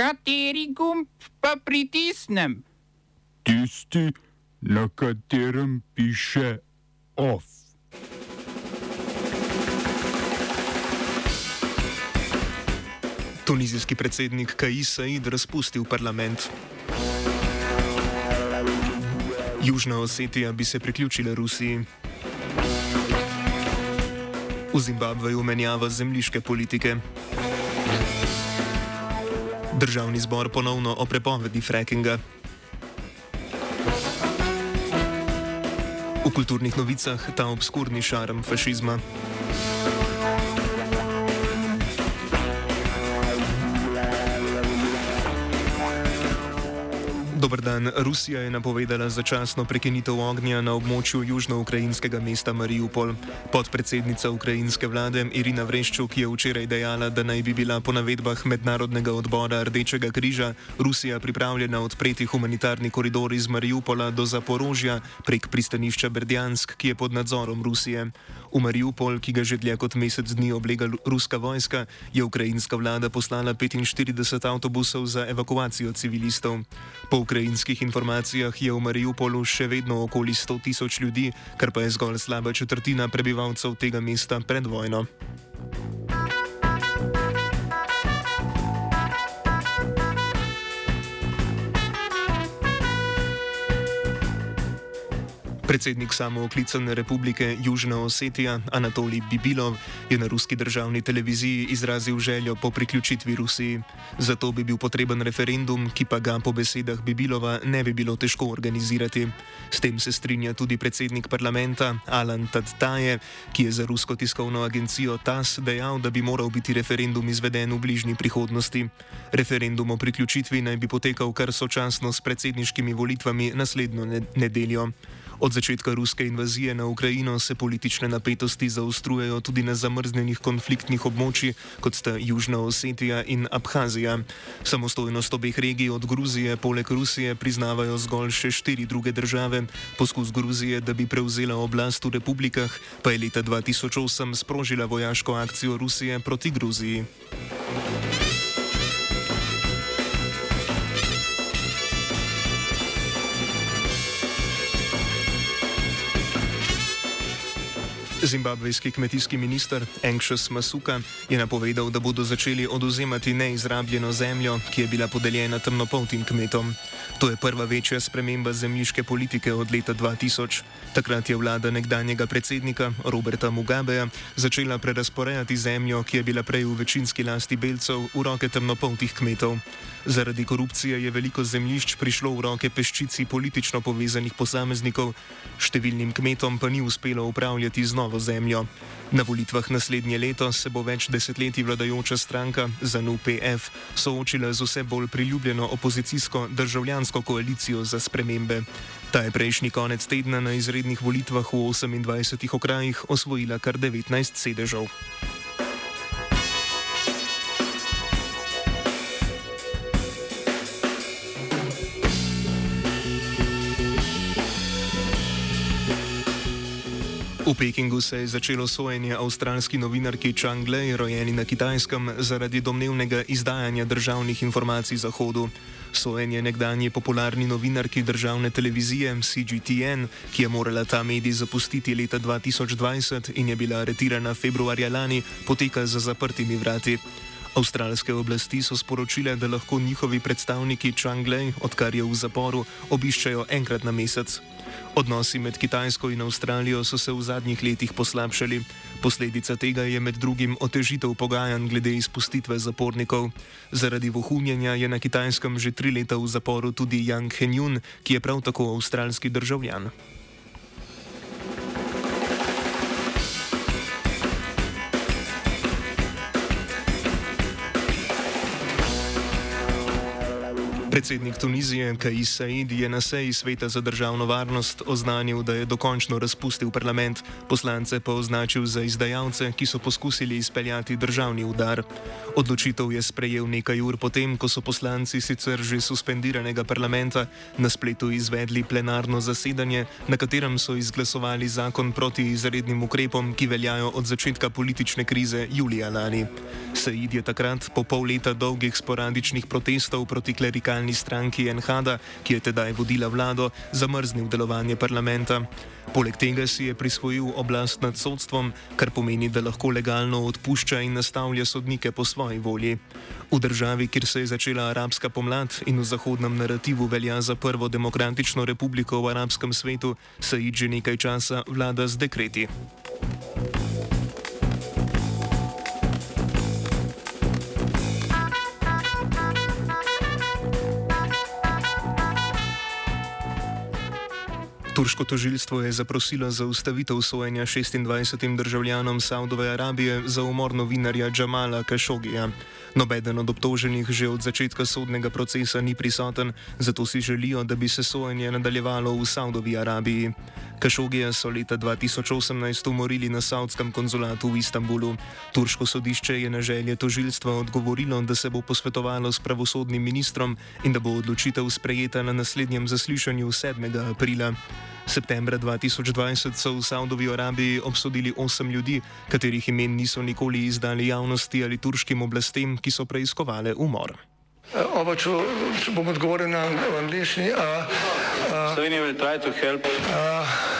Kateri gumb pa pritisnem? Tisti, na katerem piše OF. Tunizijski predsednik Kais Said razpustil parlament. Južna Osetija bi se priključila Rusiji. V Zimbabveju menjava zemljiške politike. Državni zbor ponovno o prepovedi frackinga. V kulturnih novicah ta obskurni šarm fašizma. Dober dan. Rusija je napovedala začasno prekinitev ognja na območju južno-ukrajinskega mesta Mariupol. Podpredsednica ukrajinske vlade Irina Vreščuk je včeraj dejala, da naj bi bila po navedbah Mednarodnega odbora Rdečega križa Rusija pripravljena odpreti humanitarni koridor iz Mariupola do Zaporožja prek pristanišča Berdjansk, ki je pod nadzorom Rusije. V Mariupol, ki ga že dlje kot mesec dni oblega ruska vojska, je ukrajinska vlada poslala 45 avtobusov za evakuacijo civilistov. Po ukrajinskih informacijah je v Mariupolu še vedno okoli 100 tisoč ljudi, kar pa je zgolj slaba četrtina prebivalcev tega mesta pred vojno. Predsednik samooklicane republike Južna Osetija Anatolij Bibilov je na ruski državni televiziji izrazil željo po priključitvi Rusiji. Zato bi bil potreben referendum, ki pa ga po besedah Bibilova ne bi bilo težko organizirati. S tem se strinja tudi predsednik parlamenta Alan Tadtaje, ki je za rusko tiskovno agencijo TAS dejal, da bi moral biti referendum izveden v bližnji prihodnosti. Referendum o priključitvi naj bi potekal kar sočasno s predsedniškimi volitvami naslednjo nedeljo. Od začetka ruske invazije na Ukrajino se politične napetosti zaostrujejo tudi na zamrznjenih konfliktnih območjih, kot sta Južna Osetija in Abhazija. Samostojnost obeh regij od Gruzije poleg Rusije priznavajo zgolj še štiri druge države. Poskus Gruzije, da bi prevzela oblast v republikah, pa je leta 2008 sprožila vojaško akcijo Rusije proti Gruziji. Zimbabvejski kmetijski minister Anxious Masuka je napovedal, da bodo začeli oduzemati neizrabljeno zemljo, ki je bila podeljena temnopoltim kmetom. To je prva večja sprememba zemljiške politike od leta 2000. Takrat je vlada nekdanjega predsednika Roberta Mugabeja začela prerasporejati zemljo, ki je bila prej v večinski lasti belcev, v roke temnopoltih kmetov. Zaradi korupcije je veliko zemljišč prišlo v roke peščici politično povezanih posameznikov, številnim kmetom pa ni uspelo upravljati z novo zemljo. Na volitvah naslednje leto se bo več desetletij vladajoča stranka ZNUPF soočila z vse bolj priljubljeno opozicijsko državljansko koalicijo za spremembe. Ta je prejšnji konec tedna na izrednih volitvah v 28 okrajih osvojila kar 19 sedežev. V Pekingu se je začelo sojenje avstralski novinarki Chang Lei, rojeni na Kitajskem, zaradi domnevnega izdajanja državnih informacij Zahodu. Sojenje nekdanji popularni novinarki državne televizije CGTN, ki je morala ta medij zapustiti leta 2020 in je bila aretirana februarja lani, poteka za zaprtimi vrati. Avstralske oblasti so sporočile, da lahko njihovi predstavniki Chang Lei, odkar je v zaporu, obiščajo enkrat na mesec. Odnosi med Kitajsko in Avstralijo so se v zadnjih letih poslabšali. Posledica tega je med drugim otežitev pogajanj glede izpustitve zapornikov. Zaradi vohunjenja je na Kitajskem že tri leta v zaporu tudi Yang Henjun, ki je prav tako avstralski državljan. Predsednik Tunizije Kais Said je na seji Sveta za državno varnost oznanil, da je dokončno razpustil parlament, poslance pa označil za izdajalce, ki so poskusili izpeljati državni udar. Odločitev je sprejel nekaj ur potem, ko so poslanci sicer že suspendiranega parlamenta na spletu izvedli plenarno zasedanje, na katerem so izglasovali zakon proti izrednim ukrepom, ki veljajo od začetka politične krize julija lani. Said je takrat, po pol leta dolgih sporadičnih protestov proti klerikalnim radikalni stranki Enhada, ki je tedaj vodila vlado, zamrznil delovanje parlamenta. Poleg tega si je prisvojil oblast nad sodstvom, kar pomeni, da lahko legalno odpušča in nastavlja sodnike po svoji volji. V državi, kjer se je začela arabska pomlad in v zahodnem narativu velja za prvo demokratično republiko v arabskem svetu, se ji že nekaj časa vlada z dekreti. Turško tožilstvo je zaprosilo za ustavitev sojenja 26 državljanom Saudove Arabije za umor novinarja Džamala Kašogija. Nobeden od obtoženih že od začetka sodnega procesa ni prisoten, zato si želijo, da bi se sojenje nadaljevalo v Saudovi Arabiji. Kašogija so leta 2018 umorili na saudskem konzulatu v Istanbulu. Turško sodišče je na želje tožilstva odgovorilo, da se bo posvetovalo s pravosodnim ministrom in da bo odločitev sprejeta na naslednjem zaslišanju 7. aprila. Septembra 2020 so v Saudovi Arabiji obsodili osem ljudi, katerih imen niso nikoli izdali javnosti ali turškim oblastem, ki so preiskovali umor. Oba, če, če bom odgovoril na angliški. Slovenija bo poskušala pomagati.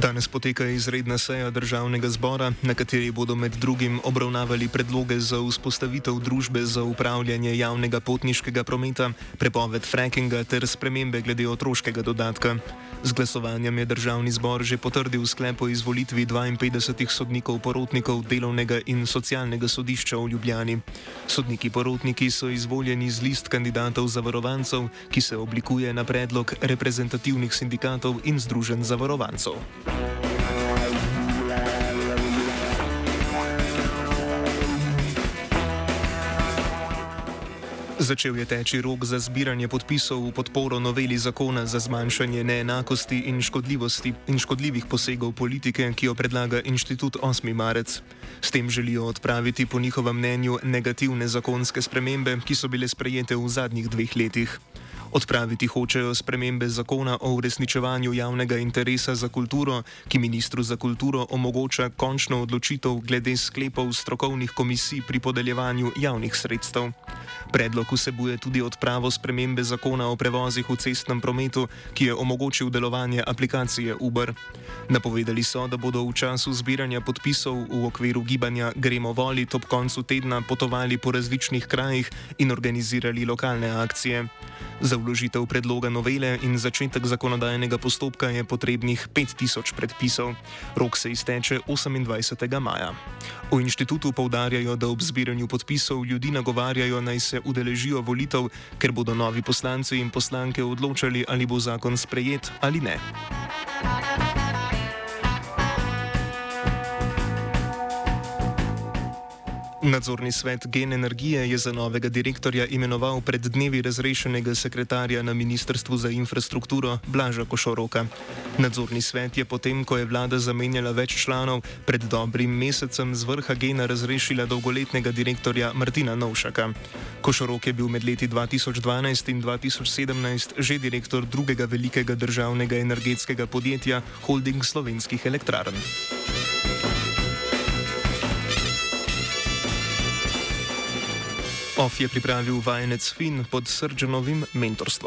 Danes poteka izredna seja državnega zbora, na kateri bodo med drugim obravnavali predloge za vzpostavitev družbe za upravljanje javnega potniškega prometa, prepoved frackinga ter spremembe glede otroškega dodatka. Z glasovanjem je državni zbor že potrdil sklep o izvolitvi 52 sodnikov porotnikov delovnega in socialnega sodišča v Ljubljani. Sodniki porotniki so izvoljeni z list kandidatov zavarovancev, ki se oblikuje na predlog reprezentativnih sindikatov in združen zavarovancev. Začel je teči rok za zbiranje podpisov v podporo noveli zakona za zmanjšanje neenakosti in, in škodljivih posegov politike, ki jo predlaga inštitut 8. marec. S tem želijo odpraviti po njihovem mnenju negativne zakonske spremembe, ki so bile sprejete v zadnjih dveh letih. Odpraviti hočejo spremembe zakona o uresničevanju javnega interesa za kulturo, ki ministru za kulturo omogoča končno odločitev glede sklepov strokovnih komisij pri podeljevanju javnih sredstev. Predlog vsebuje tudi odpravo spremembe zakona o prevozih v cestnem prometu, ki je omogočil delovanje aplikacije Uber. Napovedali so, da bodo v času zbiranja podpisov v okviru gibanja Gremo volit ob koncu tedna potovali po različnih krajih in organizirali lokalne akcije. Za vložitev predloga novele in začetek zakonodajnega postopka je potrebnih 5000 predpisov. Rok se izteče 28. maja. V inštitutu povdarjajo, da ob zbiranju podpisov ljudi nagovarjajo naj se udeležijo volitev, ker bodo novi poslanci in poslanke odločali, ali bo zakon sprejet ali ne. Nadzorni svet Gen Energije je za novega direktorja imenoval pred dnevi razrešenega sekretarja na Ministrstvu za infrastrukturo Blaža Košoroka. Nadzorni svet je potem, ko je vlada zamenjala več članov, pred dobrim mesecem z vrha Gena razrešila dolgoletnega direktorja Martina Novšaka. Košorok je bil med leti 2012 in 2017 že direktor drugega velikega državnega energetskega podjetja Holding slovenskih elektrarn. OF je pripravil vajenec Fin pod Srdžanovim mentorstvom.